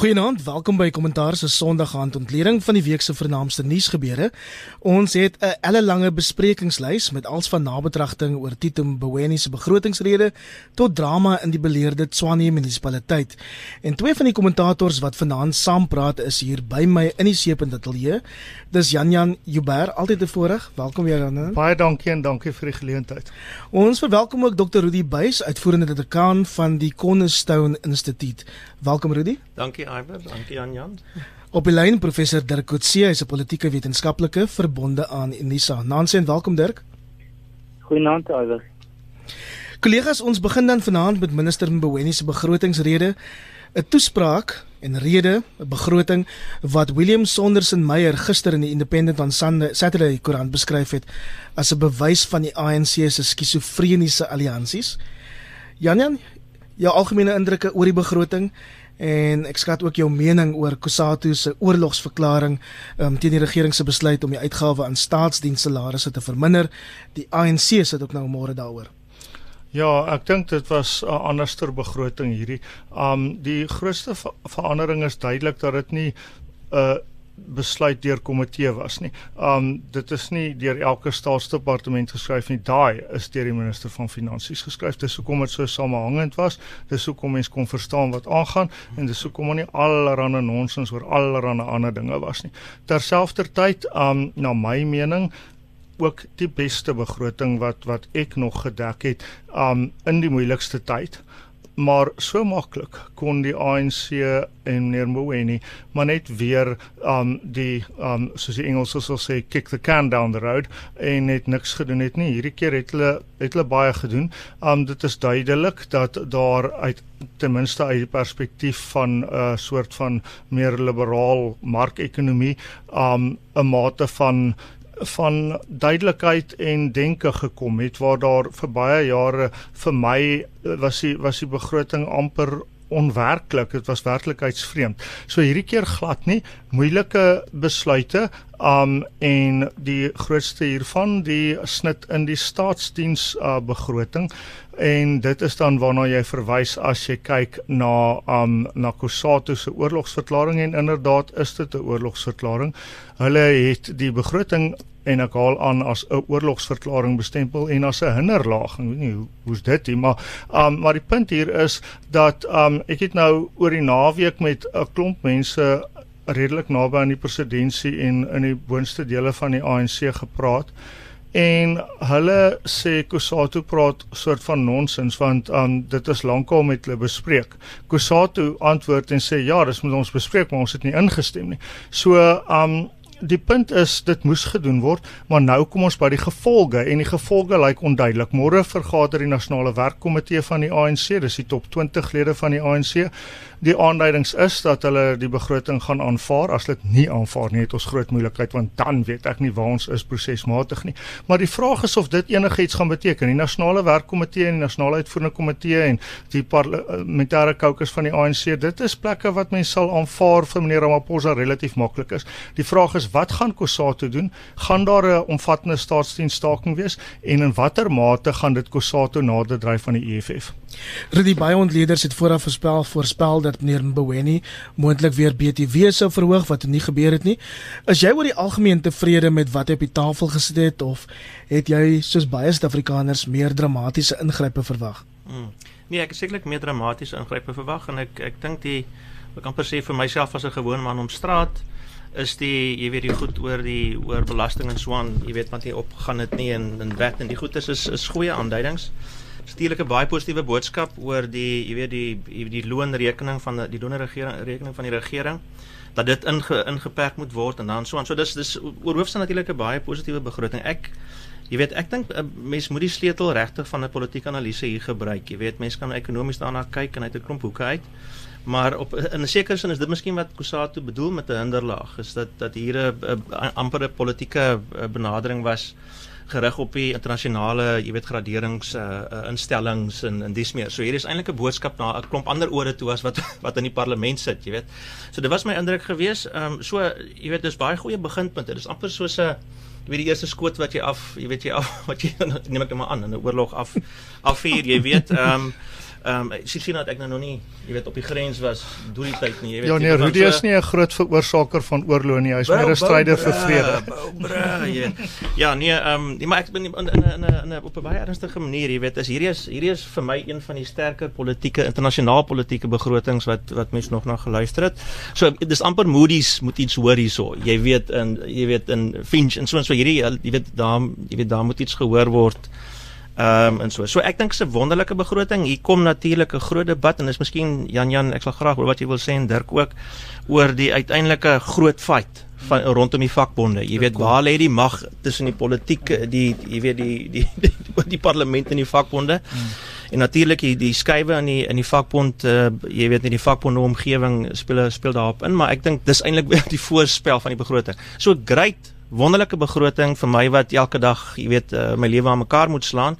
Goeienaand, welkom by Kommentaar se Sondagaand ontleding van die week se vernaamste nuusgebeure. Ons het 'n ellelange besprekingslys met als van nabetragting oor Tito Mboweni se begrotingsrede tot drama in die beleerde Tshwane munisipaliteit. En twee van die kommentators wat vanaand saampraat is hier by my in die Seepunt Ateljee. Dis Jan Jan Jubber, altyd 'n voorreg. Welkom weer aan. Baie dankie en dankie vir die geleentheid. Ons verwelkom ook Dr. Rudy Buys, uitvoerende dekaan van die Cornerstone Instituut. Welkom Rudy. Dankie Iver, dankie Jan Jan. Op die lyn professor Dirk Coetzee, hy's 'n politieke wetenskaplike verbonde aan Unisa. Nansie en welkom Dirk. Goeienaand Iver. Kollegas, ons begin dan vanaand met minister Mboweni se begrotingsrede, 'n toespraak en rede, 'n begroting wat William Sondersen Meyer gister in die Independent on Sunday Saturday koerant beskryf het as 'n bewys van die ANC se skizofreniese alliansies. Jan Jan, jou algemene indrukke oor die begroting en ek skat ook jou mening oor Kusatu se oorlogsverklaring um, teen die regering se besluit om die uitgawe aan staatsdienssalarisse te verminder. Die ANC sit ook nou môre daaroor. Ja, ek dink dit was 'n anderster begroting hierdie. Um die grootste verandering is duidelik dat dit nie 'n uh, besluit deur komitee was nie. Um dit is nie deur elke staatsdepartement geskryf nie. Daai is deur die minister van finansies geskryf. Dis hoekom dit so samehangend was. Dis hoekom mense kon verstaan wat aangaan en dis hoekom nie allerlei nonsens oor allerlei ander dinge was nie. Terselfdertyd um na my mening ook die beste begroting wat wat ek nog gedek het um in die moeilikste tyd maar so maklik kon die ANC en meneer Mboweni maar net weer um die um soos die Engels sal sê kick the can down the road en net niks gedoen het nie. Hierdie keer het hulle het hulle baie gedoen. Um dit is duidelik dat daar uit ten minste uit die perspektief van 'n uh, soort van meer liberaal markekonomie um 'n mate van van duidelikheid en denke gekom het waar daar vir baie jare vir my was die was die begroting amper onwerklik. Dit was werklikheidsvreemd. So hierdie keer glad nie. Moeilike besluite um en die grootste hiervan die snit in die staatsdiens uh, begroting en dit is dan waarna jy verwys as jy kyk na um na Kusatu se oorlogsverklaring en inderdaad is dit 'n oorlogsverklaring. Hulle het die begroting en ek haal aan as 'n oorlogsverklaring bestempel en as 'n hinderlaag. Ek weet nie hoe hoe's dit nie, maar um maar die punt hier is dat um ek het nou oor die naweek met 'n klomp mense redelik naby aan die presidentskap en in die boonste dele van die ANC gepraat en hulle sê Kusatu praat soort van nonsens want um, dit is lankal met hulle bespreek. Kusatu antwoord en sê ja, dis moet ons bespreek, maar ons het nie ingestem nie. So um die punt is dit moes gedoen word, maar nou kom ons by die gevolge en die gevolge lyk onduidelik. Môre vergader die nasionale werkkomitee van die ANC, dis die top 20 lede van die ANC. Die aanduidings is dat hulle die begroting gaan aanvaar. As dit nie aanvaar nie, het ons groot moeilikheid want dan weet ek nie waar ons is prosesmatig nie. Maar die vraag is of dit enigiets gaan beteken. Die nasionale werkkomitee en die nasionale uitvoerende komitee en die parlementêre caucus van die ANC, dit is plekke wat mense sal aanvaar vir meneer Ramaphosa relatief maklik is. Die vraag is wat gaan Kusatu doen? Gaan daar 'n omvattende staatsdiensstaking wees en in watter mate gaan dit Kusatu nader dryf van die EFF? Rudy baie ontleeders het vooraf voorspel voorspel dat meneer Mboweni moontlik weer BTW sou verhoog wat nie gebeur het nie. Is jy oor die algemeen tevrede met wat hy op die tafel gesit het of het jy soos baie Suid-Afrikaners meer dramatiese ingrype verwag? Hmm. Nee, ek het sekerlik meer dramatiese ingrype verwag en ek ek dink die ek kan se vir myself as 'n gewone man om straat is die jy weet die goed oor die oor belasting en swaan, jy weet wat nie opgegaan het nie en en wet en die goeie is is goeie aanduidings. 'n baie positiewe boodskap oor die jy weet die die loonrekening van die, die donorregering rekening van die regering dat dit inge, ingeperk moet word en dan so aan. So dis dis oor hoofstaan natuurlik 'n baie positiewe begroting. Ek jy weet ek dink eh, mense moet die sleutel regtig van 'n politieke analise hier gebruik. Jy weet mense kan ekonomies daarna kyk en uit 'n klomp hoeke uit. Maar op in 'n sekere sin is dit miskien wat Kusatu bedoel met 'n hinderlaag, is dat dat hier 'n ampere politieke benadering was gerig op die internasionale, jy weet, graderings uh, uh instellings en en dis meer. So hier is eintlik 'n boodskap na 'n klomp ander ore toe as wat wat in die parlement sit, jy weet. So dit was my indruk gewees. Ehm um, so jy weet, dis baie goeie beginpunte. Dis amper soos 'n jy weet die eerste skoot wat jy af, jy weet jy af wat jy neem ek net maar aan in 'n oorlog af afvuur, jy weet. Ehm um, Ehm um, sien dat ek nou nog nie, jy weet, op die grens was deur die tyd nie, jy weet. Ja nee, Rudy is nie 'n groot veroorsaker van oorlog nie. Hy's meer 'n stryder vir vrede. Bra, ja. Ja, nee, ehm um, maar ek ben in in in 'n op 'n baie ernstige manier, jy weet, as hierdie is hierdie is vir my een van die sterker politieke internasionaal politieke begrotings wat wat mense nog na geluister het. So dis amper Moody's moet iets hoor hierso. Jy weet in jy weet in Finch en so en so hierdie jy weet daar jy weet daar moet iets gehoor word. Ehm um, en so. So ek dink se wonderlike begroting. Hier kom natuurlik 'n groot debat en dis miskien Jan Jan, ek sal graag hoor wat jy wil sê en Dirk ook oor die uiteindelike groot fight van rondom die vakbonde. Jy weet waar lê die mag tussen die politiek die jy weet die die die, die, die parlement en die vakbonde. Hmm. En natuurlik die, die skuwe in die in die vakbond uh, jy weet in die vakbonde omgewing speel speel daarop in, maar ek dink dis eintlik die voorspel van die begroting. So great wonderlike begroting vir my wat elke dag, jy weet, uh, my lewe aan mekaar moet slaan.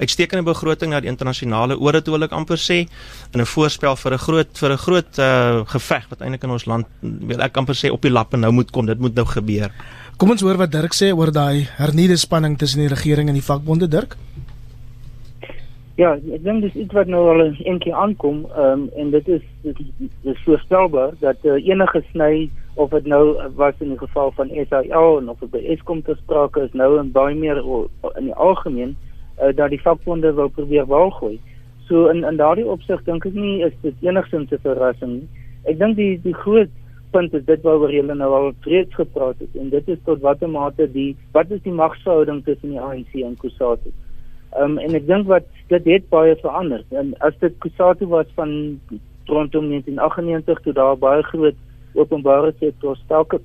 Uitstekende begroting na die internasionale ore toe wil ek amper sê in 'n voorspel vir 'n groot vir 'n groot uh, geveg wat eintlik in ons land wil ek amper sê op die lappe nou moet kom. Dit moet nou gebeur. Kom ons hoor wat Dirk sê oor daai hernieude spanning tussen die regering en die vakbonde Dirk. Ja, ek dink dis iets wat nou al eendag aankom, ehm um, en dit is dit is voorstelbaar dat uh, enige sny of dit nou was in die geval van SAL en of dit by Eskom te sprake is nou en baie meer in die algemeen uh, dat die vakbonde wou probeer walgooi. So in in daardie opsig dink ek nie is dit enigsins 'n verrassing nie. Ek dink die die groot punt is dit waaroor julle nou al reeds gepraat het en dit is tot watter mate die wat is die magsverhouding tussen die ANC en Kusatu. Ehm um, en ek dink wat dit het baie verander. En as dit Kusatu was van rondom 1998 toe daar baie groot openbare sektor stalke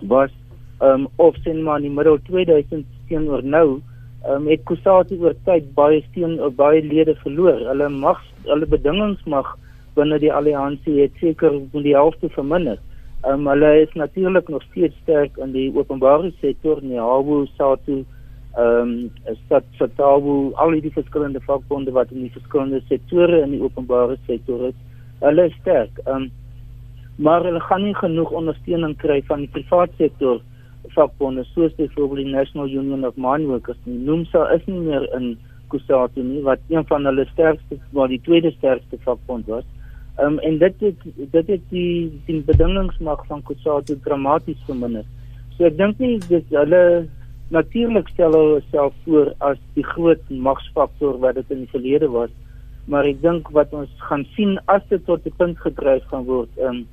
was um of sien maar in die middel 2000 teenoor nou um het Kusati oor tyd baie steun of baie lede verloor. Hulle mag hulle bedingings mag binne die alliansie het seker van die helfte verminder. Um hulle is natuurlik nog steeds sterk in die openbare sektor, nie Hawu Satu ehm um, stat Satawu al die verskillende vakbonde wat in die verskillende sektore in die openbare sektor is. Hulle is sterk. Um maar hulle gaan nie genoeg ondersteuning kry van die private sektor vakbonde soos byvoorbeeld die National Union of Mine Workers nie. Nomsa is nie meer in Kusatu nie wat een van hulle sterkste maar die tweede sterkste vakbond was. Ehm um, en dit het, dit het die die bedingingsmag van Kusatu dramaties verminder. So ek dink nie dis hulle natuurlik stel hulle self voor as die groot magsfaktor wat dit in die verlede was. Maar ek dink wat ons gaan sien as dit tot 'n punt gedryf gaan word, ehm um,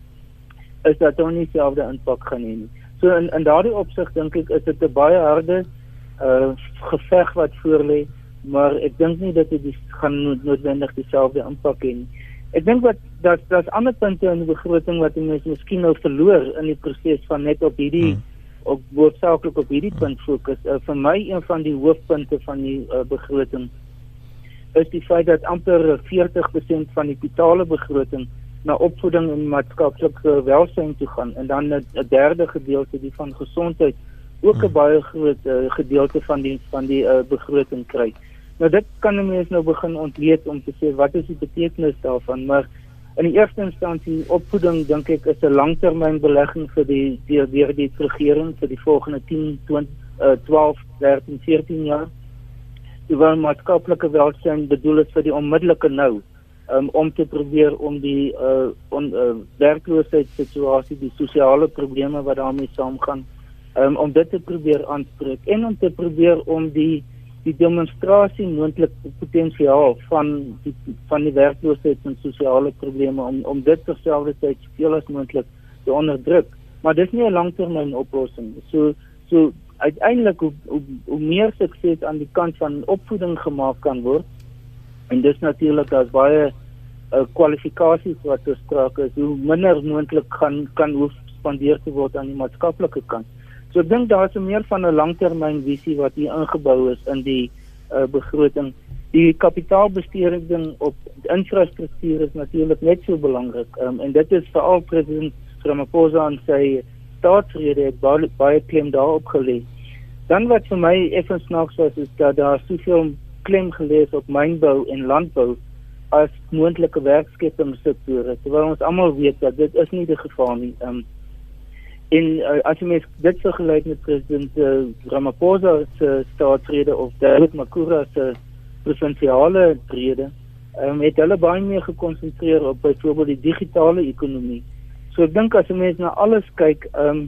is dat hulle nie selfde impak gaan hê nie. So in in daardie opsig dink ek is dit 'n baie harde uh geveg wat voorlê, maar ek dink nie dat dit gaan noodwendig dieselfde impak hê nie. Ek dink wat dat daar's ander punte in die begroting wat mense miskien nou verloor in die proses van net op hierdie hmm. op woordsaaklik op hierdie punt fokus. Uh, vir my een van die hoofpunte van die uh, begroting is die feit dat amper 40% van die totale begroting na opvoeding en maatskaplike welsyn toe gaan en dan 'n derde gedeelte die van gesondheid ook 'n hmm. baie groot uh, gedeelte van die van die uh, begroting kry. Nou dit kan mense nou begin ontleed om te sê wat is die betekenis daarvan, maar in die eerste instansie opvoeding dink ek is 'n langtermynbelegging vir die deur die, die regering vir die volgende 10, 20, uh, 12, 13, 14 jaar. Die maatskaplike welsyn bedoel is vir die onmiddellike nou um, om te probeer om die uh, on, uh werkloosheidssituasie, die sosiale probleme wat daarmee saamgaan, um, om dit te probeer aanspreek en om te probeer om die die demonstrasie moontlik potensiaal van die van die werkloosheid en sosiale probleme om om dit terselfdertyd soveel as moontlik te onderdruk. Maar dis nie 'n langtermyn oplossing. So so uiteindelik hoe, hoe hoe meer sukses aan die kant van opvoeding gemaak kan word, en dis natuurlik as baie uh, kwalifikasies wat gesprake is hoe minder moontlik gaan kan hoef spandeer te word aan die maatskaplike kant. So ek dink daar is meer van 'n langtermynvisie wat hier ingebou is in die uh, begroting. Die kapitaalbesteding op infrastruktuur is natuurlik net so belangrik. Um, en dit is veral president Ramaphosa en sy staatsrede baie, baie klem daarop gelê. Dan wat vir my effens snaaks was is dat daar soveel klem gelees op mynbou en landbou as moontlike werkskepingssektore terwyl ons almal weet dat dit is nie die geval nie. Um, en uh, as jy mens dit vergelyk met president uh, Ramaphosa se staatsrede of David Makura se provinsiale rede, ehm um, het hulle baie meer gekonsentreer op byvoorbeeld die digitale ekonomie. So ek dink as 'n mens na alles kyk, ehm um,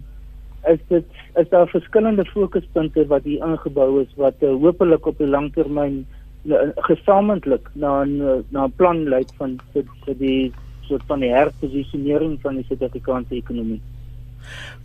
is dit is daar verskillende fokuspunte wat hier ingebou is wat uh, hopelik op die langtermyn uh, gesamentlik na 'n na 'n plan lei van vir, vir die soort van die herposisionering van die Suid-Afrikaanse ekonomie.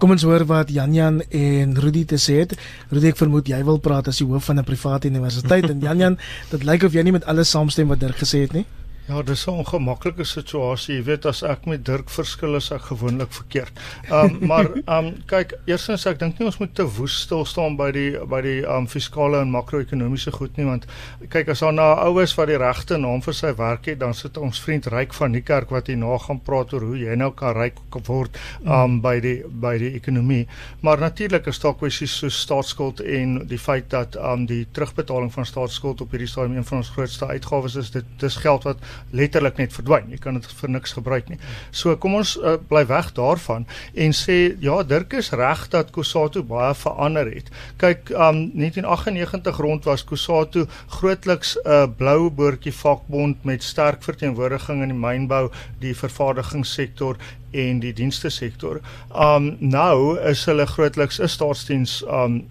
Kom ons hoor wat Janjan en Rudy te sê het. Rudy, ek vermoed jy wil praat as die hoof van 'n private universiteit en Janjan, dit lyk of jy nie met alles saamstem wat Dirk gesê het nie. Ja, dis 'n ongemaklike situasie. Jy weet as ek met Dirk verskil is ek gewoonlik verkeerd. Ehm um, maar ehm um, kyk, eerstens ek dink nie ons moet te woes stil staan by die by die ehm um, fiskale en makro-ekonomiese goed nie want kyk as daar na oues wat die regte naam vir sy werk het, dan sit ons vriend Ryk van die kerk wat hier na gaan praat oor hoe jy nou kan ryk word ehm um, by die by die ekonomie. Maar natuurlik is daar kwessies so staatsskuld en die feit dat ehm um, die terugbetaling van staatsskuld op hierdie stadium een van ons grootste uitgawes is. Dit dis geld wat letterlik net verdwyn. Jy kan dit vir niks gebruik nie. So kom ons uh, bly weg daarvan en sê ja, Dirk is reg dat Kusatu baie verander het. Kyk, um 1998 rond was Kusatu grootliks 'n uh, blou boortjie vakbond met sterk verteenwoordiging in die mynbou, die vervaardigingssektor en die dienste sektor. Um nou is hulle grootliks 'n staatsdiens um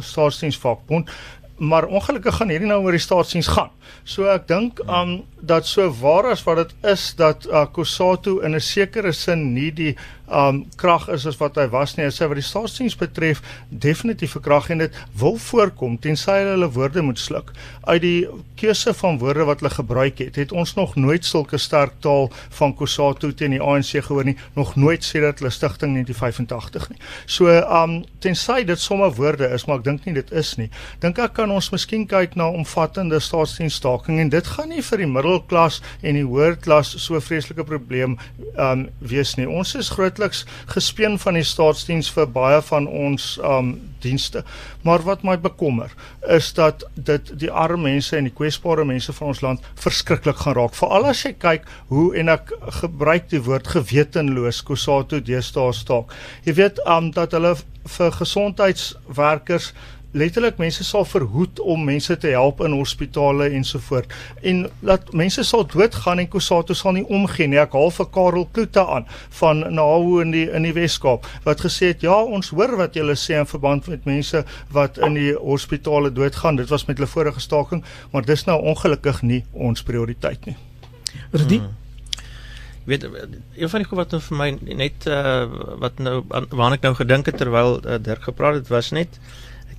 staatsdiens vakbond maar ongelukkig gaan hierdie nou oor die staatsdiens gaan. So ek dink um dat so waar as wat dit is dat uh, Kusatu in 'n sekere sin nie die um krag is as wat hy was nie. Hy sê wat die staatsdiens betref definitief vir krag en dit wil voorkom tensy hulle woorde moet sluk. Uit die keuse van woorde wat hulle gebruik het, het ons nog nooit sulke sterk taal van Kusatu teen die ANC gehoor nie. Nog nooit sê dat hulle stigting 1985 nie. So um tensy dit sommer woorde is, maar ek dink nie dit is nie. Dink ek kan ons miskien kyk na omvattende staatsdiensstaking en dit gaan nie vir die middelklas en die hoër klas so vreeslike probleem um wees nie. Ons is grootliks gespeen van die staatsdiens vir baie van ons um dienste. Maar wat my bekommer is dat dit die arme mense en die kwesbare mense van ons land verskriklik gaan raak. Veral as jy kyk hoe en ek gebruik die woord gewetenloos Kusato deesdae staak. Jy weet um dat hulle vir gesondheidswerkers letterlik mense sal verhoed om mense te help in hospitale ensovoort. En dat mense sal doodgaan en Kusato sal nie omgee nie. Ek haal vir Karel Kloete aan van Naho in die in die Weskaap wat gesê het ja ons hoor wat julle sê in verband met mense wat in die hospitale doodgaan. Dit was met hulle vorige staking maar dis nou ongelukkig nie ons prioriteit nie. Rudy? Hmm. Weet een van die goed wat nou vir my net uh, wat nou waarna ek nou gedink het terwyl uh, Dirk gepraat het was net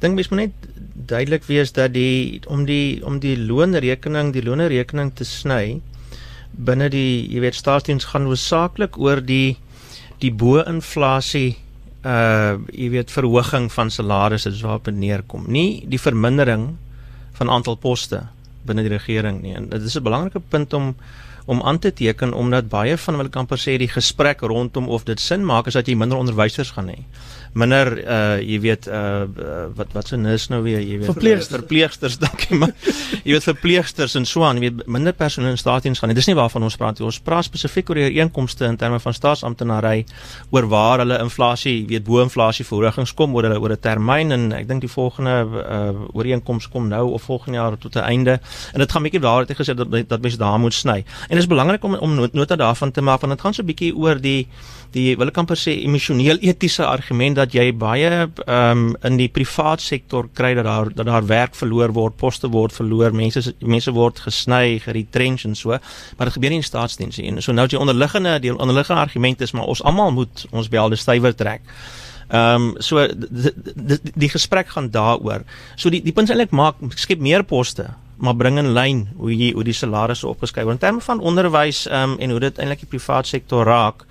dink mens moet net duidelik wees dat die om die om die loonrekening, die loonrekening te sny binne die jy weet staatsdiens gaan hoofsaaklik oor die die bo-inflasie uh jy weet verhoging van salarisse waarop dit neerkom. Nie die vermindering van aantal poste binne die regering nie. En dit is 'n belangrike punt om om aan te teken omdat baie van hulle kan per se die gesprek rondom of dit sin maak is dat jy minder onderwysers gaan hê minder uh jy weet uh wat wat se nus nou weer jy weet. Verpleegsters verpleegsters dankie maar jy weet verpleegsters en so aan jy weet minder personeel in staatsdiens gaan dis nie waarvan ons praat ons praat spesifiek oor die inkomste in terme van staatsamptenary oor waar hulle inflasie weet bo inflasie verhogings kom oor hulle oor 'n termyn en ek dink die volgende uh ooreenkoms kom nou of volgende jaar tot 'n einde. En dit gaan bietjie daar het gesê dat dat mense daar moet sny. En dit is belangrik om om nota daarvan te maak want dit gaan so bietjie oor die die wil ek amper sê emosioneel etiese argument dat jy baie ehm um, in die privaat sektor kry dat daar dat daar werk verloor word, poste word verloor, mense mense word gesny, geretrench en so, maar dit gebeur nie in staatsdiens nie. En so nou die onderliggende die onderliggende argument is maar ons almal moet ons belde stywer trek. Ehm um, so die, die, die gesprek gaan daaroor. So die die punt eintlik maak skep meer poste maar bring in lyn hoe jy hoe die salarisse opgeskryf word in terme van onderwys um, en hoe dit eintlik die privaat sektor raak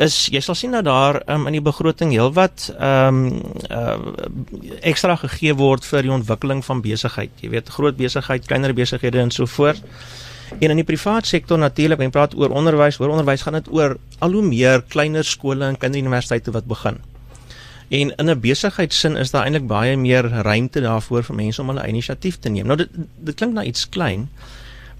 is jy sal sien dat daar um, in die begroting heelwat ehm um, uh, ekstra gegee word vir die ontwikkeling van besigheid. Jy weet groot besigheid, kleiner besighede en so voort. En in die privaat sektor natuurlik, jy praat oor onderwys, oor onderwys gaan dit oor al hoe meer kleiner skole en kinderuniversiteite wat begin. En in 'n besigheidsin is daar eintlik baie meer ruimte daarvoor vir mense om hulle inisiatief te neem. Nou dit dit klink na iets klein,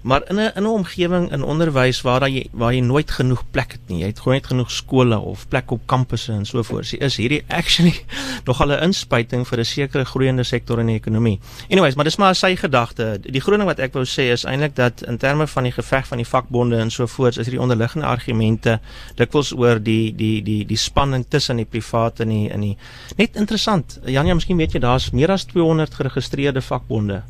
Maar in 'n in 'n omgewing in onderwys waar jy waar jy nooit genoeg plek het nie. Jy het gewoon net genoeg skole of plek op kampusse en so voort. Is hierdie actually nogal 'n inspuiting vir 'n sekere groeiende sektor in die ekonomie. Anyways, maar dis maar sy gedagte. Die groot ding wat ek wou sê is eintlik dat in terme van die geveg van die vakbonde en so voort, is hierdie onderliggende argumente dikwels oor die die die die spanning tussen die private en die in die net interessant. Janja, miskien weet jy daar's meer as 200 geregistreerde vakbonde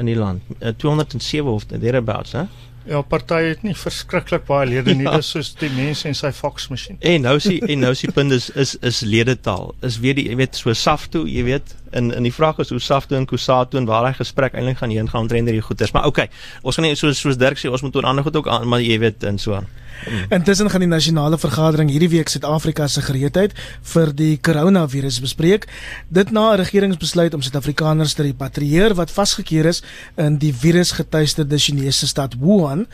in die land. Uh, eh, 207 of thereabouts, hè? Ja, party het nie verskriklik baie lede nie, ja. dis soos die mense en sy faksmasjien. En nou sien en nou sien punt is is is ledetaal. Is weer die jy weet so Safto, jy weet, in in die vraag is hoe Safto en Kusato en waar hy gesprek eintlik gaan heen gaan render hier goeders. Maar okay, ons gaan nie soos soos Dirk sê, ons moet oor ander goed ook aan, maar jy weet en so aan. Mm. Intussen gaan die nasionale vergadering hierdie week Suid-Afrika se gereedheid vir die koronavirus bespreek. Dit na 'n regeringsbesluit om Suid-Afrikaners te repatrieer wat vasgekeer is in die virusgetuisterde Chinese stad Wuhan.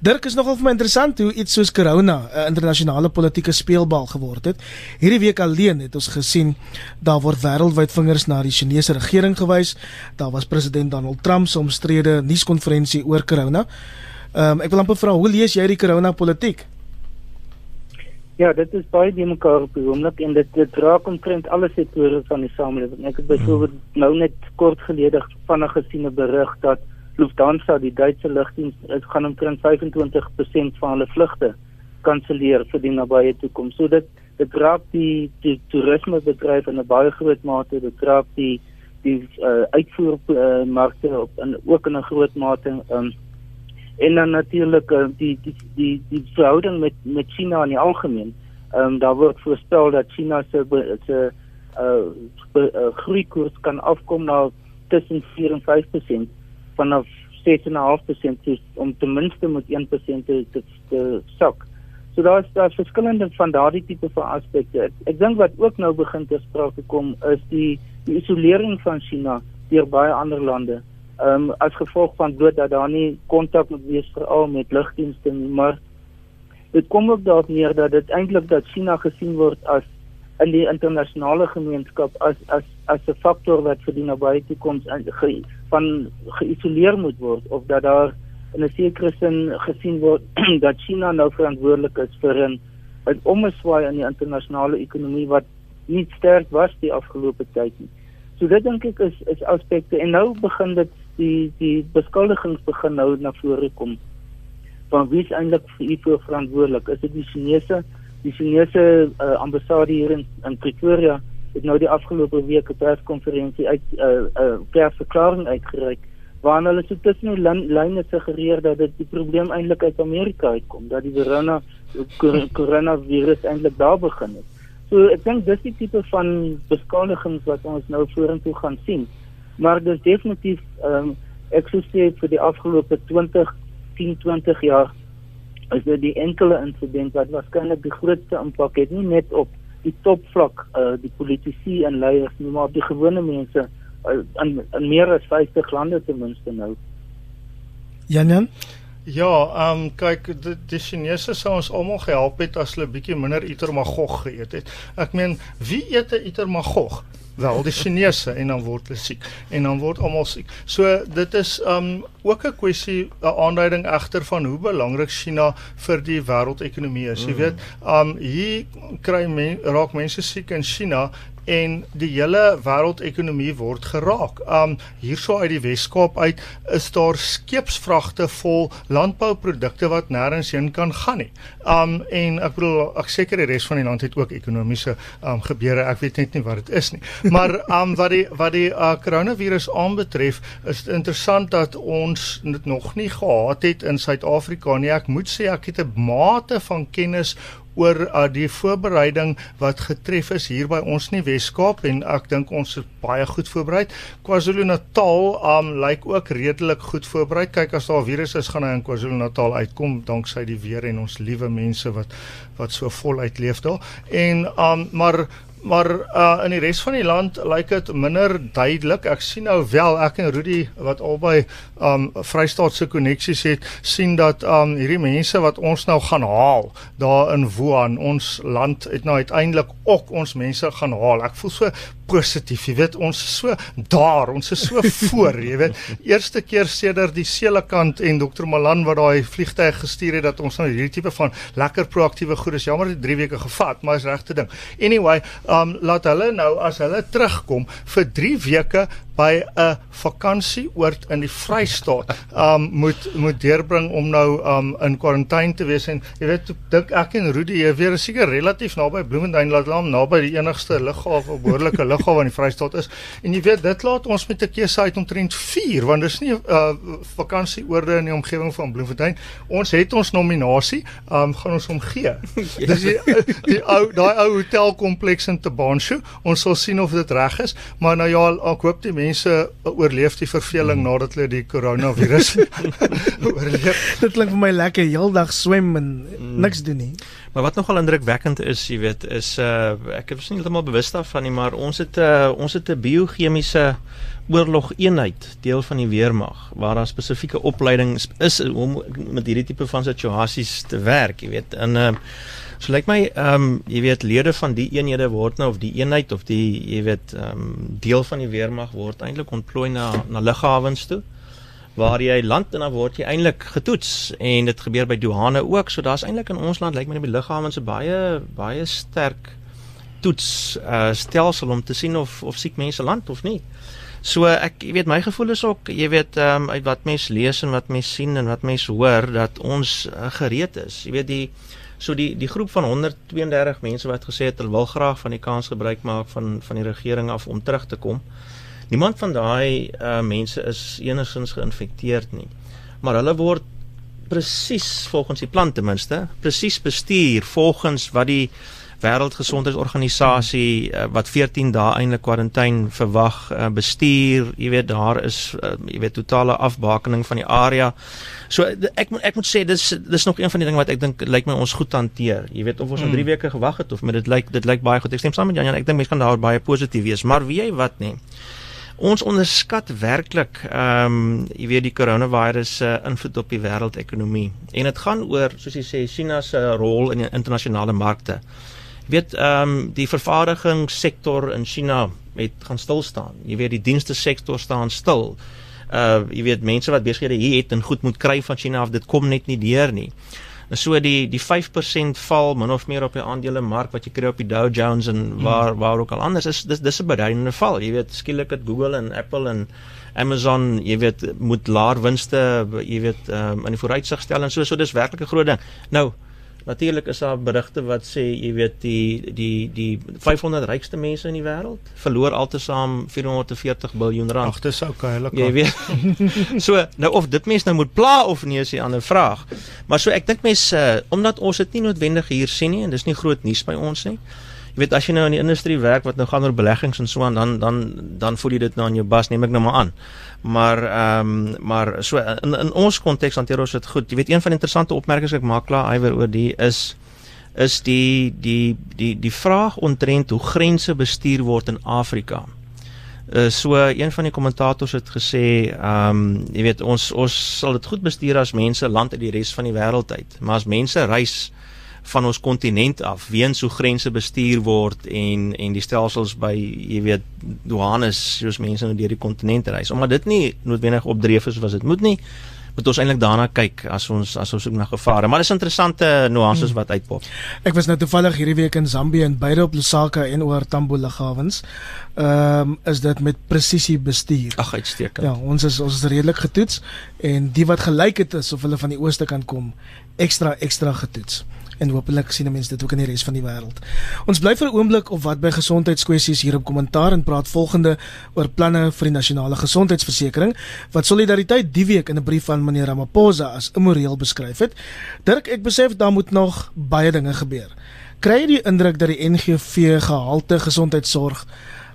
Dirk is nogal vir my interessant hoe iets soos corona 'n internasionale politieke speelbal geword het. Hierdie week alleen het ons gesien daar word wêreldwyd vingers na die Chinese regering gewys. Daar was president Donald Trump se omstrede nuuskonferensie oor corona. Ehm um, ek wil amper vra hoe lees jy die corona politiek? Ja, dit is baie die mekaar op die oomblik en dit dit raak omtrent alle sektore van die samelewing. Ek het byvoorbeeld nou net kort gelede vinnig gesien 'n berig dat Lufthansa, die Duitse lugdiens, is gaan omtrent 25% van hulle vlugte kanselleer vir die nabye toekoms. So dit dit raak die die toerismebedryf in 'n baie groot mate, dit raak die die uh, uitvoermarkte uh, op in ook in 'n groot mate um, en dan natuurlik uh, die die die die verhouding met met China in die algemeen. Ehm um, daar word voorspel dat China se se uh, uh groeikoers kan afkom na tussen 4 en 5% vanaf 6.5% om ten minste met 1% te te, te sak. So daar is daar verskillende van daardie tipe van aspekte. Ek, ek dink wat ook nou begin te sprake kom is die die isolering van China deur baie ander lande ehm um, as gevolg van bloot dat daar nie kontak moet wees veral met lugdienste nie maar dit kom ook daarop neer dat dit eintlik dat China gesien word as in die internasionale gemeenskap as as as 'n faktor wat vir die nabye toekoms ge, van geïsoleer moet word of dat daar in 'n sekere sin gesien word dat China nou verantwoordelik is vir 'n 'n omswaai in die internasionale ekonomie wat nie sterk was die afgelope tyd nie. So dit dink ek is is aspekte en nou begin dit die die beskuldigings begin nou na vore kom. Van wie is eintlik hiervoor verantwoordelik? Is dit die Chinese? Die Chinese uh, ambassade hier in, in Pretoria het nou die afgelope week 'n perskonferensie uit 'n uh, uh, persverklaring uitgereik waarin hulle so tussen die lyne suggereer dat dit die probleem eintlik uit Amerika uitkom dat die corona coronavirus eintlik daar begin het. So ek dink dis die tipe van beskuldigings wat ons nou vorentoe gaan sien maar dis definitief ehm um, ek sou sê vir die afgelope 20 10 20 jaar is dit die enkele insident wat waarskynlik die grootste impak het nie net op die topvlak uh, die politici en leiers nie maar op die gewone mense uh, in in meer as 50 lande ten minste nou Janjan Ja, ehm um, kyk die, die Chinese sou ons almal gehelp het as hulle bietjie minder itermagog geëet het. Ek meen, wie eet 'n itermagog? Wel die Chinese en dan word hulle siek en dan word almal siek. So dit is um ook 'n kwessie 'n aanduiding egter van hoe belangrik China vir die wêreldekonomie is. Jy mm. weet, um hier kry men raak mense siek in China en die hele wêreldekonomie word geraak. Um hierso uit die Wes-Kaap uit is daar skeepsvragte vol landbouprodukte wat nêrens heen kan gaan nie. Um en ek bedoel ek seker die res van die land het ook ekonomiese um gebeure. Ek weet net nie wat dit is nie. Maar um wat die wat die uh, coronavirus aanbetref, is dit interessant dat ons dit nog nie gehad het in Suid-Afrika nie. Ek moet sê ek het 'n mate van kennis oor uh, die voorbereiding wat getref is hier by ons in die Wes-Kaap en ek dink ons is baie goed voorberei. KwaZulu-Natal um lyk ook redelik goed voorberei. Kyk as daar virus is gaan hy in KwaZulu-Natal uitkom danksy die weer en ons liewe mense wat wat so voluit leef daar. En um maar maar uh, in die res van die land lyk dit minder duidelik. Ek sien nou wel ek en Rudy wat albei um Vrystaatse koneksies het, sien dat um hierdie mense wat ons nou gaan haal daar in Wuhan, ons land het nou uiteindelik ook ons mense gaan haal. Ek voel so positief. Jy weet, ons is so daar, ons is so voor, jy weet. Eerste keer sedert die Selekant en Dr. Malan wat daai vliegtyg gestuur het dat ons nou hierdie tipe van lekker proaktiewe goed is. Jammer dit 3 weke gevat, maar is regte ding. Anyway, um laat hulle nou as hulle terugkom vir 3 weke by 'n vakansieoord in die Vrystaat um moet moet deurbring om nou um in kwarantyne te wees en jy weet dink ek en Rudy jy weer seker relatief naby Bloemendyn laat hom naby die enigste lughawe behoorlike lughawe in die Vrystaat is. En jy weet dit laat ons met 'n keuse uit omtrent 4 want dis nie 'n uh, vakansieoorde in die omgewing van Bloemfontein. Ons het ons nominasie um gaan ons hom gee. Dis die, die ou daai ou hotelkompleks in Tabanshu. Ons sal sien of dit reg is. Maar nou ja ek hoop die mense oorleef die verveling hmm. nadat hulle die koronavirus oorleef. Dit klink vir my lekker heeldag swem en hmm. niks doen nie. Maar wat nogal indrukwekkend is, jy weet, is uh ek is nie heeltemal bewus daarvan nie, maar ons het 'n uh, ons het 'n biochemiese oorlog eenheid deel van die weermag waar daar spesifieke opleiding is om met hierdie tipe van situasies te werk, jy weet. En uh So lyk my ehm um, jy weet lede van die eenhede word nou of die eenheid of die jy weet ehm um, deel van die weermag word eintlik ontplooi na na lughawens toe waar jy land en dan word jy eintlik getoets en dit gebeur by douane ook so daar's eintlik in ons land lyk my net die lughawens 'n baie baie sterk toets uh, stelsel om te sien of of siek mense land of nie. So ek jy weet my gevoel is ook jy weet ehm um, uit wat mense lees en wat mense sien en wat mense hoor dat ons uh, gereed is. Jy weet die So die die groep van 132 mense wat gesê het hulle wil graag van die kans gebruik maak van van die regering af om terug te kom. Niemand van daai uh mense is enigsins geïnfekteerd nie. Maar hulle word presies volgens die plan ten minste, presies bestuur volgens wat die Wêreldgesondheidsorganisasie uh, wat 14 dae eintlik kwarantyne verwag uh, bestuur, jy weet daar is uh, jy weet totale afbakening van die area. So ek ek moet sê dis dis nog een van die dinge wat ek dink lyk my ons goed hanteer. Jy weet of ons mm. 3 weke gewag het of met dit lyk dit lyk baie goed. Ek stem saam met Jan, ek dink mense kan daar baie positief wees, maar wie jy wat nie. Ons onderskat werklik ehm um, jy weet die coronavirus se uh, invloed op die wêreldekonomie. En dit gaan oor soos jy sê China se rol in die internasionale markte weet ehm um, die vervaardigingssektor in China het gaan stil staan. Jy weet die dienste sektor staan stil. Uh jy weet mense wat besighede hier het en goed moet kry van China af, dit kom net nie deur nie. En so die die 5% val min of meer op die aandelemark wat jy kry op die Dow Jones en hmm. waar hmm. waar ook al anders is dis dis 'n beduidende val. Jy weet skielik het Google en Apple en Amazon, jy weet moet laer winste, jy weet um, in die vooruitsig stel en so so dis werklik 'n groot ding. Nou Natuurlik is daar berigte wat sê jy weet die die die 500 rykste mense in die wêreld verloor altesaam 440 miljard rand. Ag dis okay, hulle kan. Jy weet. so nou of dit mense nou moet pla of nie is 'n ander vraag. Maar so ek dink mense uh, omdat ons dit nie noodwendig hier sien nie en dis nie groot nuus by ons nie jy weet as jy nou in die industrie werk wat nou gaan oor beleggings en so aan dan dan dan voel jy dit nou aan jou bas neem ek nou maar aan. Maar ehm um, maar so in in ons konteks hanteer ons dit goed. Jy weet een van die interessante opmerkings wat ek maak klaar iwer oor die is is die die die die vraag ontrent hoe grense bestuur word in Afrika. Uh, so een van die kommentators het gesê, ehm um, jy weet ons ons sal dit goed bestuur as mense land uit die res van die wêreld uit, maar as mense reis van ons kontinent af weens hoe grense bestuur word en en die stelsels by jy weet douanes soos mense nou deur die kontinent reis. Omdat dit nie noodwendig opdreef is was dit moet nie moet ons eintlik daarna kyk as ons as ons soek na gevare. Maar dis interessante nuances wat uitpop. Ek was nou toevallig hierdie week in Zambië en beide op Lusaka en oor Tambo lughawens ehm um, is dit met presisie bestuur? Ag uitstekend. Ja ons is ons is redelik getoets en die wat gelyk het is of hulle van die ooste kan kom ekstra ekstra getoets en hopelik sien mense dit ook in die res van die wêreld. Ons bly vir 'n oomblik op wat by gesondheidskwessies hier op kommentaar en praat volgende oor planne vir die nasionale gesondheidsversekering wat solidariteit die week in 'n brief van meneer Ramaphosa as immoreel beskryf het. Dirk, ek besef daar moet nog baie dinge gebeur. Kry jy die indruk dat die NGV gehalte gesondheidsorg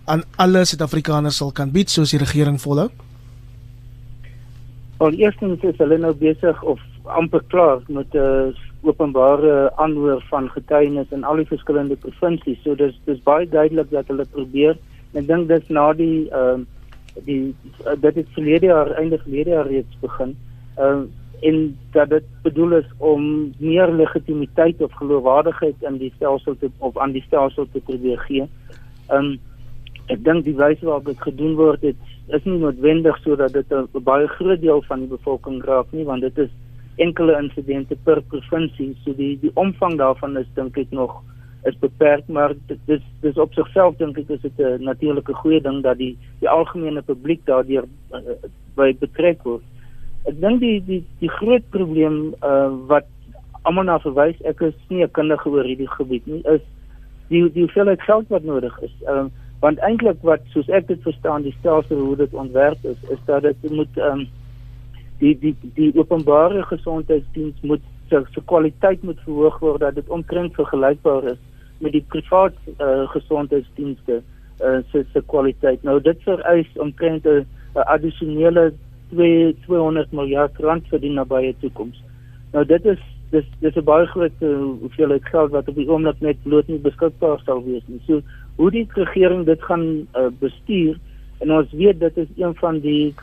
aan alle Suid-Afrikaners sal kan bied soos die regering volhou? Al eerstens is hulle nou besig of amper klaar met 'n uh, openbare aanhoor van getuienis in al die verskillende provinsies. So dis dis baie duidelik dat hulle probeer. Ek dink dis na die ehm uh, die uh, dit het verlede jaar einde verlede jaar reeds begin. Ehm uh, en dat dit bedoel is om meer legitimiteit of geloofwaardigheid in die stelsel te of aan die stelsel te probeer gee. Ehm um, ek dink die wyse waarop dit gedoen word dit is nie noodwendig sodat dit 'n baie groot deel van die bevolking raak nie want dit is enkele insidente per provinsie so die die omvang daarvan is dink ek nog is beperk maar dis dis op sigself dink ek is dit 'n natuurlike goeie ding dat die die algemene publiek daardeur uh, by betrek word. Ek dink die die die groot probleem uh, wat almal na verwys ek is nie 'n kundige oor hierdie gebied nie is die die hoeveelheid geld wat nodig is. Ehm um, want eintlik wat soos ek dit verstaan die stelsel hoe dit ontwerp is is dat dit moet ehm um, die die die openbare gesondheidsdiens moet se se kwaliteit moet verhoog word dat dit omtrent vergelykbaar is met die privaat uh, gesondheidsdienste uh, se se kwaliteit. Nou dit vereis omtrent 'n addisionele 2 200 miljard rand vir die nabye toekoms. Nou dit is dis dis 'n baie groot uh, hoeveelheid geld wat op die oomblik net bloot nie beskikbaar sal wees nie. So hoe die regering dit gaan uh, bestuur en ons weet dit is een van die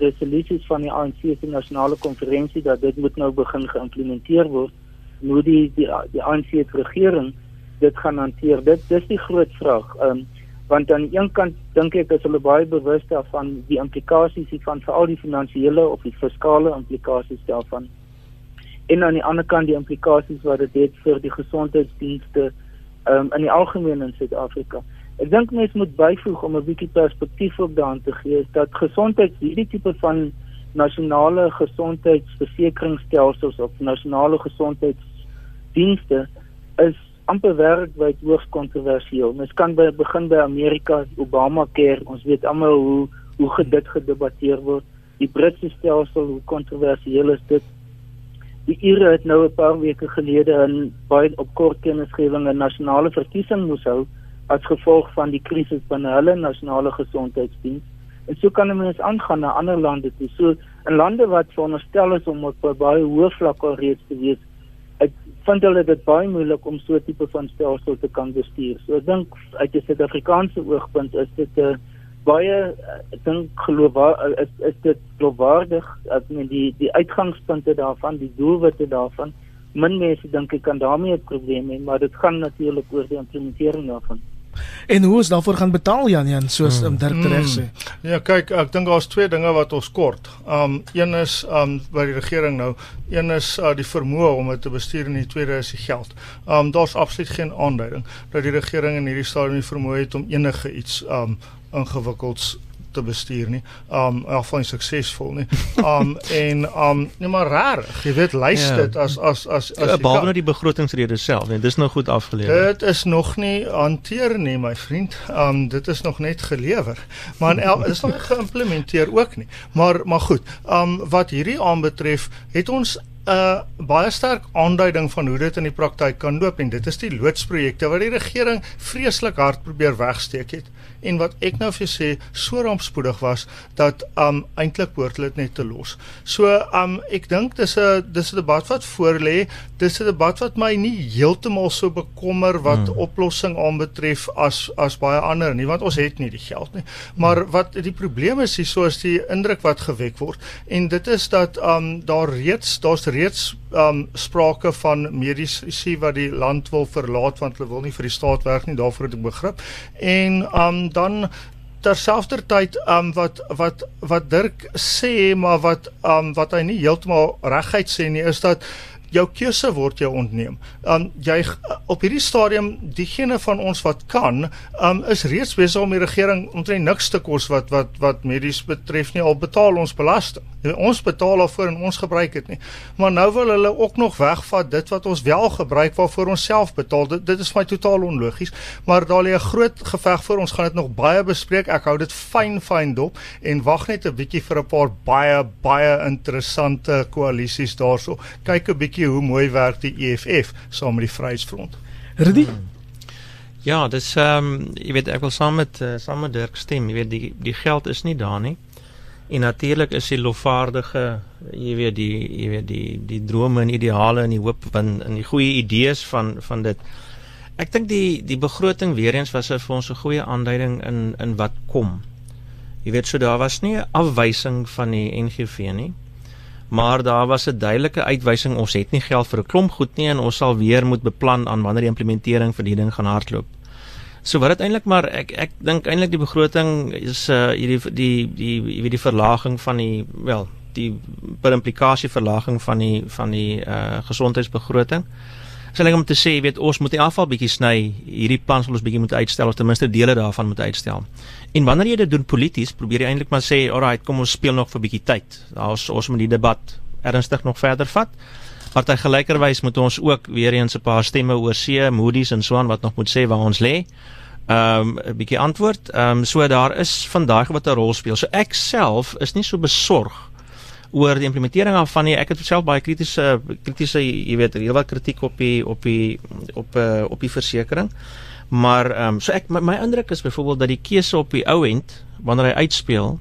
resolusies van die ANC se nasionale konferensie dat dit moet nou begin geïmplementeer word. Hoe die die die ANC se regering dit gaan hanteer. Dit dis die groot vraag. Ehm um, want aan die een kant dink ek is hulle baie bewus daarvan die implikasies hiervan vir al die finansiële of die fiskale implikasies daarvan en aan die ander kant die implikasies wat dit het vir die gesondheidsdienste um, in die algemeen in Suid-Afrika. Ek dink mense moet byvoeg om 'n bietjie perspektief op daaraan te gee dat gesondheid hierdie tipe van nasionale gesondheidsversekeringsstelsels of nasionale gesondheidsdienste is amper wêreldwyd hoogs kontroversieel. Mens kan by begin by Amerika Obamacare, ons weet almal hoe hoe gedit gedebatteer word. Die Britse stelsel, hoe kontroversieel is dit? Die Ire het nou 'n paar weke gelede in baie op kort kennisgewing 'n nasionale verkiesing moes hou as gevolg van die krisis binne hulle nasionale gesondheidsdiens. En so kan mense aangaan na ander lande toe. So in lande wat veronderstel is om op baie hoë vlakke reeds te wees, ek vind hulle dit baie moeilik om so 'n tipe van stelsel te kan bestuur. So ek dink uit 'n Suid-Afrikaanse oogpunt is dit 'n uh, baie eh, ek dink geloofwaar eh, is is dit geloofwaardig ek meen die die uitgangspunte daarvan die doelwitte daarvan min mense dink ek kan daarmee 'n probleem hê maar dit gaan natuurlik oor die implementering daarvan En hoe is daarvoor gaan betaal Jan Jan soos hmm. Dirk reg sê? Hmm. Ja, kyk, ek dink daar's twee dinge wat ons kort. Um een is um by die regering nou, een is uh, die vermoë om dit te bestuur en die tweede is die geld. Um daar's absoluut geen aanduiding dat die regering in hierdie stadium die vermoë het om enige iets um ingewikkelds te bestuur nie. Um of van suksesvol nie. Um en um nee maar raar. Jy weet lys ja. dit as as as as ja, behalwe nou die begrotingsrede self, nee, dis nog goed afgelewer. Dit is nog nie hanteer nie, my vriend. Um dit is nog net gelewer. Maar dit is nog geïmplementeer ook nie. Maar maar goed. Um wat hierdie aanbetref, het ons 'n baie sterk aanduiding van hoe dit in die praktyk kan loop en dit is die loodsprojekte wat die regering vreeslik hard probeer wegsteek het en wat ek nou vir jou sê so rampspoedig was dat um eintlik behoort dit net te los. So um ek dink dis 'n dis 'n debat wat voor lê. Dis 'n debat wat my nie heeltemal so bekommer wat hmm. oplossing aanbetref as as baie ander nie want ons het nie die geld nie. Maar wat die probleem is hier so is die indruk wat gewek word en dit is dat um daar reeds daar's reeds um sprake van mediese wat die land wil verlaat want hulle wil nie vir die staat werk nie daarvoor het ek begrip. En um dan terselfdertyd um wat wat wat Dirk sê maar wat um wat hy nie heeltemal reguit sê nie is dat jou keuse word jou ontneem. Um jy op hierdie stadium diegene van ons wat kan, um is reeds besig om die regering omtrent niks te kos wat wat wat medies betref nie al betaal ons belasting. Ons betaal daarvoor en ons gebruik dit nie. Maar nou wil hulle ook nog wegvat dit wat ons wel gebruik waarvoor ons self betaal. Dit, dit is my totaal onlogies, maar daar lê 'n groot geveg voor ons gaan dit nog baie bespreek. Ek hou dit fyn fyn dop en wag net 'n bietjie vir 'n paar baie baie interessante koalisies daarso. Kyk 'n bietjie hoe mooi werk die EFF saam met die Vryheidsfront. Rudy hmm. Ja, dis ehm um, jy weet ek wil saam met uh, saam met Dirk stem. Jy weet die die geld is nie daar nie. En natuurlik is die lofvaardige, jy weet die jy weet die die drome en ideale en die hoop van in die goeie idees van van dit. Ek dink die die begroting weer eens was vir ons 'n goeie aanduiding in in wat kom. Jy weet so daar was nie 'n afwysing van die NGV nie. Maar daar was 'n duidelike uitwysing ons het nie geld vir 'n klomp goed nie en ons sal weer moet beplan aan wanneer die implementering vir die ding gaan hardloop. So wat dit eintlik maar ek ek dink eintlik die begroting is uh hierdie die die jy weet die verlaging van die wel die per implikasie verlaging van die van die uh gesondheidsbegroting. Sal ek om te sê, weet ons moet in afval bietjie sny, hierdie plan sal ons bietjie moet uitstel of ten minste dele daarvan moet uitstel. En wanneer jy dit doen polities, probeer jy eintlik maar sê, "Alright, kom ons speel nog vir bietjie tyd." Daar's ons moet die debat ernstig nog verder vat. Party gelykerwys moet ons ook weer eens 'n paar stemme oor see, Moody's en so aan wat nog moet sê waar ons lê. Ehm um, bietjie antwoord. Ehm um, so daar is vandag wat 'n rol speel. So ek self is nie so besorg oor die implementering van nie. Ek het self baie kritiese kritiese jy weet heelwat kritiek op die op die op uh, op die versekerings. Maar ehm um, so ek my, my indruk is byvoorbeeld dat die keuse op die ou end wanneer hy uitspeel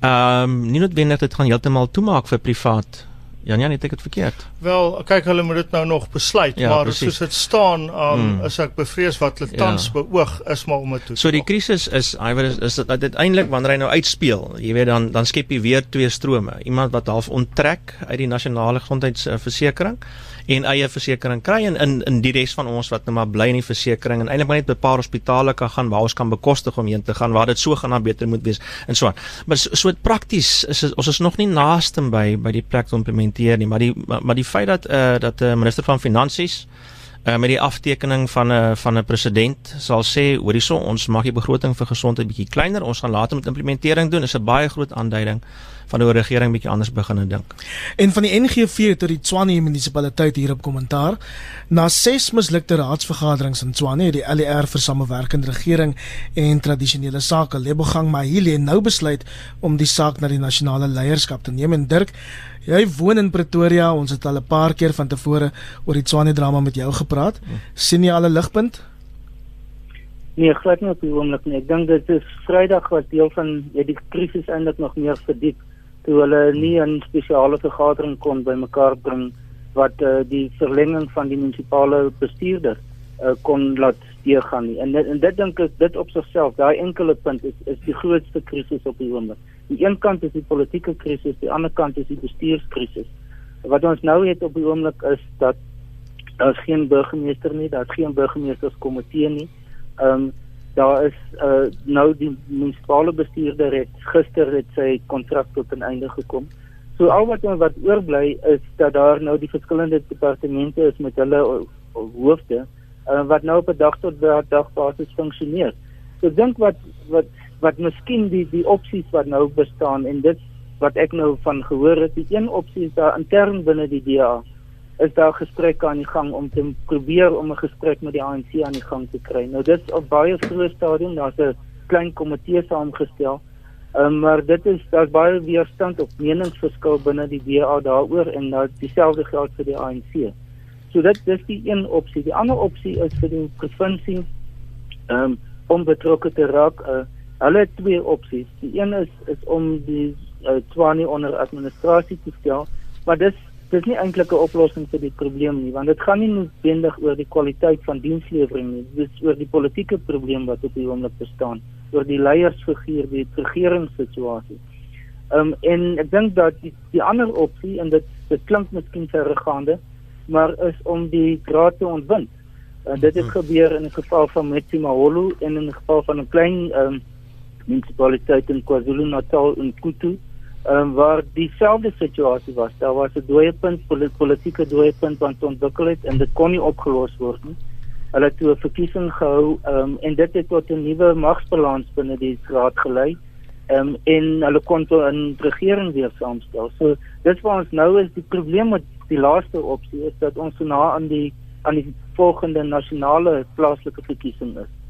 ehm um, nie noodwendig dit gaan heeltemal toemaak vir privaat Ja, nee, net ek het verkeerd. Wel, kyk hulle moet dit nou nog besluit, ja, maar precies. soos dit staan, um, mm. is ek bevrees wat hulle tans ja. beoog is maar om dit toe. So die krisis is, I weet is, is dit uiteindelik wanneer hy nou uitspeel, jy weet dan dan skep jy weer twee strome. Iemand wat half onttrek uit die nasionale gesondheidsversekering uh, en eie versekerings kry en in in die res van ons wat nou maar bly in die versekerings en eintlik maar net by 'n paar hospitale kan gaan waar ons kan bekostig om heen te gaan waar dit so gaan dan beter moet wees en so aan. Maar so, so prakties is ons is nog nie naaste by by die plek te implementeer nie, maar die maar, maar die feit dat eh uh, dat 'n uh, minister van finansies uh, met die aftekening van 'n uh, van 'n president sal sê hoor hierso ons maak die begroting vir gesondheid bietjie kleiner. Ons gaan later met implementering doen. Is 'n baie groot aanduiding van hoe die regering bietjie anders begin dink. En van die NGV tot die Tshwane munisipaliteit hier op kommentaar. Na ses mislukte raadsvergaderings in Tshwane het die LER vir samewerkende regering en tradisionele sake Lebogang Mahile nou besluit om die saak na die nasionale leierskap te neem. En Dirk Jy woon in Pretoria. Ons het al 'n paar keer van tevore oor die Tshwane drama met jou gepraat. sien jy al 'n ligpunt? Nee, glad nie op die oomblik nie. Ek dink dit is Vrydag wat deel van die krisis eintlik nog meer verdiep toe hulle nie 'n spesiale vergadering kon bymekaar bring wat uh, die verlenging van die munisipale bestuurder uh, kon laat deurgaan nie. En en dit dink ek dit op sigself, daai enkele punt is is die grootste krisis op die oomblik. Die een kant is die politieke krisis, die ander kant is die bestuurskrisis. Wat ons nou het op die oomblik is dat daar geen burgemeester nie, daar's geen burgemeesterskomitee nie. Ehm um, daar is uh, nou die munisipale bestuurder het gister het sy kontrak tot 'n einde gekom. So al wat wat oorbly is dat daar nou die verskillende departemente is met hulle hoofde uh, wat nou op 'n dag tot dag basis funksioneer. So dink wat wat wat miskien die die opsies wat nou bestaan en dit wat ek nou van gehoor het, die een opsie is daar intern binne die DA is daar gesprekke aan die gang om te probeer om 'n gesprek met die ANC aan die gang te kry. Nou dit op baie vroeë stadium, daar's 'n klein komitee saamgestel. Um, maar dit is daar's baie weerstand op meningsverskil binne die DA daaroor en nou dieselfde geld vir die ANC. So dit dis die een opsie. Die ander opsie is vir die provinsie um, om betrokke te raak. Uh, hulle het twee opsies. Die een is is om die uh, Tshwane onder administrasie te stel, maar dis dis nie eintlik 'n oplossing vir die probleem nie want dit gaan nie noodwendig oor die kwaliteit van dienslewering nie dis oor die politieke probleem wat op die oomblik bestaan oor die leiersfiguur die regeringssituasie um, en ek dink dat die, die ander opsie en dit dit klink miskien verregaande maar is om die graad te ontwind uh, dit het mhm. gebeur in die geval van Metsimaholo en in die geval van 'n klein um, munisipaliteit in KwaZulu-Natal in Kutu um, waar dieselfde situasie was. Daar was 'n dooie punt, politieke dooie punt wat ontwikkel het en dit kon nie opgelos word nie. Hulle het toe 'n verkiesing gehou um, en dit het tot 'n nuwe magsbalans binne die raad gelei. Um, en hulle kon toe 'n regering weer saamstel. So dit wat ons nou is die probleem met die laaste opsie is dat ons so na aan die aan die volgende nasionale plaaslike verkiesing is.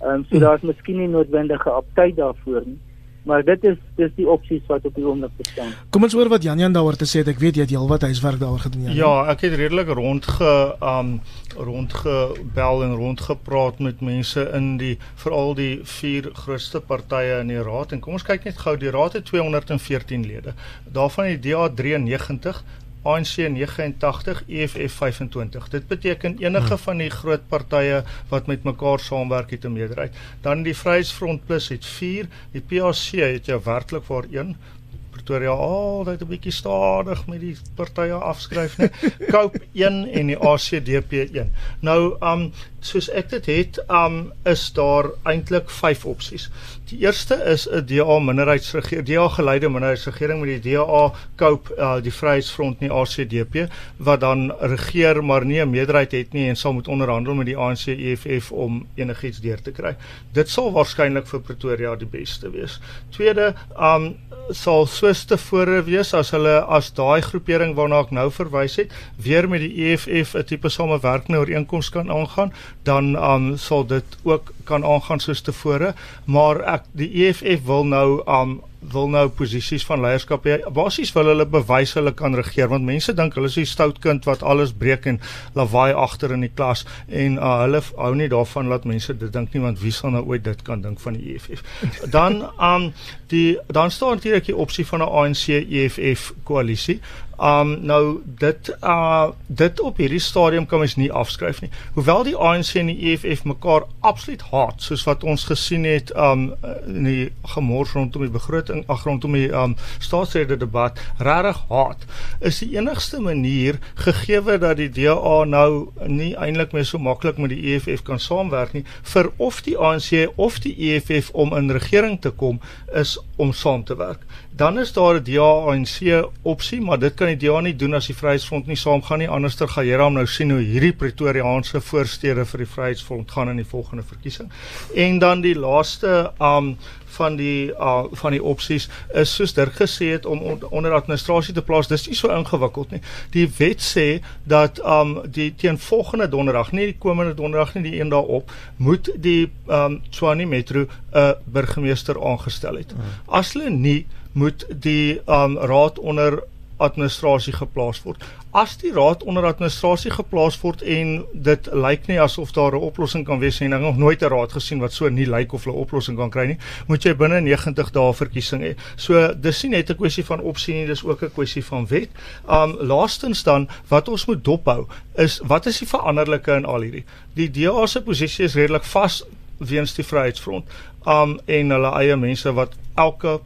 Ehm um, so daar's miskien nie noodwendige aptyd daarvoor nie maar dit is dis die opsies wat op die oomblik bestaan. Kom ons hoor wat Jan Jan daaroor te sê het. Ek weet jy het heelwat huiswerk daaroor gedoen. Jan. Ja, ek het redelik rondge um rondgebel en rondgepraat met mense in die veral die vier grootste partye in die raad en kom ons kyk net gou die raad het 214 lede. Daarvan die DA 93 ANC 89 EFF 25. Dit beteken enige hmm. van die groot partye wat met mekaar saamwerk het 'n meerderheid. Dan die Vryheidsfront Plus het 4, die PAC het jou werklik waar 1 Pretoria altyd 'n bietjie stadig met die partye afskryf net. Cope 1 en die ACDP 1. Nou um soos ek dit het, um is daar eintlik 5 opsies. Die eerste is 'n DA minderheidsregering, DA geleide minderheidsregering met die DA koop uh, die Vryheidsfront nie ACDP wat dan regeer maar nie 'n meerderheid het nie en sal moet onderhandel met die ANC EFF om enigiets deur te kry. Dit sal waarskynlik vir Pretoria die beste wees. Tweede, um sal soos tevore wees as hulle as daai groepering waarna ek nou verwys het, weer met die EFF 'n tipe samewerkende ooreenkoms kan aangaan, dan um sal dit ook kan aangaan soos tevore, maar ek die EFF wil nou um wil nou posisies van leierskap hê. Basies wil hulle bewys hulle kan regeer want mense dink hulle is 'n stout kind wat alles breek en lawaai agter in die klas en uh, hulle hou nie daarvan dat mense dit dink nie want wie sal nou ooit dit kan dink van die EFF. Dan um die dan staan natuurlik die opsie van 'n ANC EFF koalisie. Um nou dit uh dit op hierdie stadium kan mens nie afskryf nie. Hoewel die ANC en die EFF mekaar absoluut haat soos wat ons gesien het um in die gemors rondom die begroting ag rondom die um staatsrede debat regtig haat is die enigste manier gegeewe dat die DA nou nie eintlik meer so maklik met die EFF kan saamwerk nie vir of die ANC of die EFF om in regering te kom is om saam te werk. Dan is daar 'n DA-ANC opsie, maar dit kan die DA nie doen as die Vryheidsfront nie saamgaan nie. Anderster gaan jy dan nou sien hoe hierdie Pretoriaanse voorstede vir die Vryheidsfront gaan in die volgende verkiesing. En dan die laaste um van die uh, van die opsies is soos Dirk gesê het om on, onder administrasie te plaas. Dis nie so ingewikkeld nie. Die wet sê dat um die teen volgende donderdag, nie die komende donderdag nie, die een daarop, moet die um Tshwane Metro 'n uh, burgemeester aangestel het. Hmm. As hulle nie moet die um raad onder administrasie geplaas word. As die raad onder administrasie geplaas word en dit lyk nie asof daar 'n oplossing kan wees nie, en ek het nog nooit 'n raad gesien wat so nie lyk of hulle 'n oplossing kan kry nie, moet jy binne 90 dae verkiesing hê. So dis nie net 'n kwessie van opsie nie, dis ook 'n kwessie van wet. Um laastens dan wat ons moet dophou is wat is die veranderlike in al hierdie? Die DA se posisie is redelik vas weens die Vryheidsfront. Um en hulle eie mense wat elke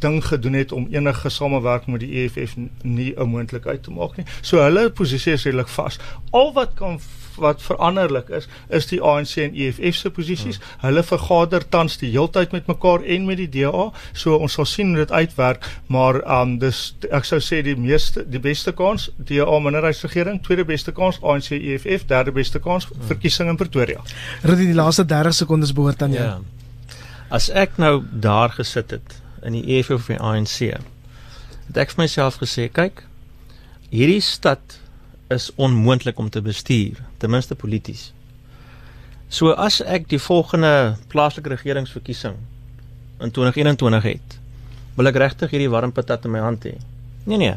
ding gedoen het om enige samewerking met die EFF nie 'n moontlikheid te maak nie. So hulle posisie is redelik vas. Al wat kan wat veranderlik is, is die ANC en EFF se posisies. Hmm. Hulle vergader tans die heeltyd met mekaar en met die DA. So ons sal sien hoe dit uitwerk, maar um dis ek sou sê die meeste die beste kans DA minderheidsregering, tweede beste kans ANC EFF, derde beste kans hmm. verkiesing in Pretoria. Rudy die laaste 30 sekondes behoort aan jou. Ja. As ek nou daar gesit het in die EFF of die ANC. Het ek vir myself gesê, kyk, hierdie stad is onmoontlik om te bestuur, ten minste polities. So as ek die volgende plaaslike regeringsverkiesing in 2021 het, wil ek regtig hierdie warm patat in my hand hê. Nee nee.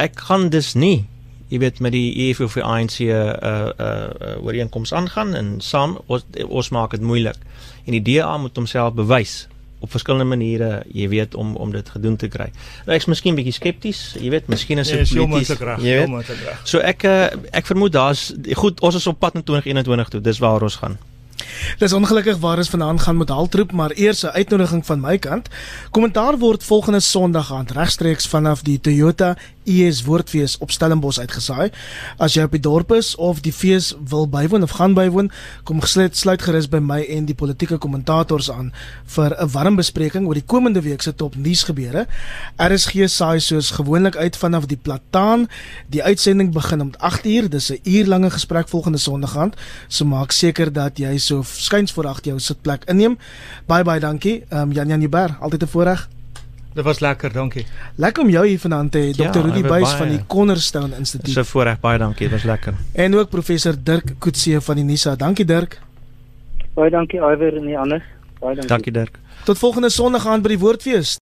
Ek kan dus nie, jy weet met die EFF of die ANC 'n uh, 'n uh, uh, ooreenkoms aangaan en saam ons ons maak dit moeilik. En die DA moet homself bewys op verskillende maniere, jy weet om om dit gedoen te kry. Nou ek's miskien bietjie skepties, jy weet, miskien is dit nee, polities. Jy weet. So ek uh, ek vermoed daar's goed, ons is op pad na 2021 toe. Dis waar ons gaan. Dis ongelukkig waar ons vanaand gaan met haltroep, maar eers 'n uitnodiging van my kant. Kommentaar word volgende Sondag aand regstreeks vanaf die Toyota IS Woordfees op Stellenbosch uitgesaai. As jy op die dorp is of die fees wil bywoon of gaan bywoon, kom gesluit sluit gerus by my en die politieke kommentators aan vir 'n warm bespreking oor die komende week se top nuusgebeure. RSG saai soos gewoonlik uit vanaf die Plataan. Die uitsending begin om 8uur. Dis 'n uurlange gesprek volgende Sondag aand. So maak seker dat jy so skuins voor agter jou sitplek inneem. Baie baie dankie. Ehm um, Jan Jan Jubber, altyd 'n voorreg. Dit was lekker, dankie. Lekker om jou hier vanaand te hê, Dr. Ja, Rudy Buys van die Cornerstone Instituut. So voorreg, baie dankie, dit was lekker. En ook professor Dirk Coetzee van die NISA. Dankie Dirk. Baie dankie Iwer en die ander. Baie dankie. Dankie Dirk. Tot volgende Sondag aan by die Woordfees.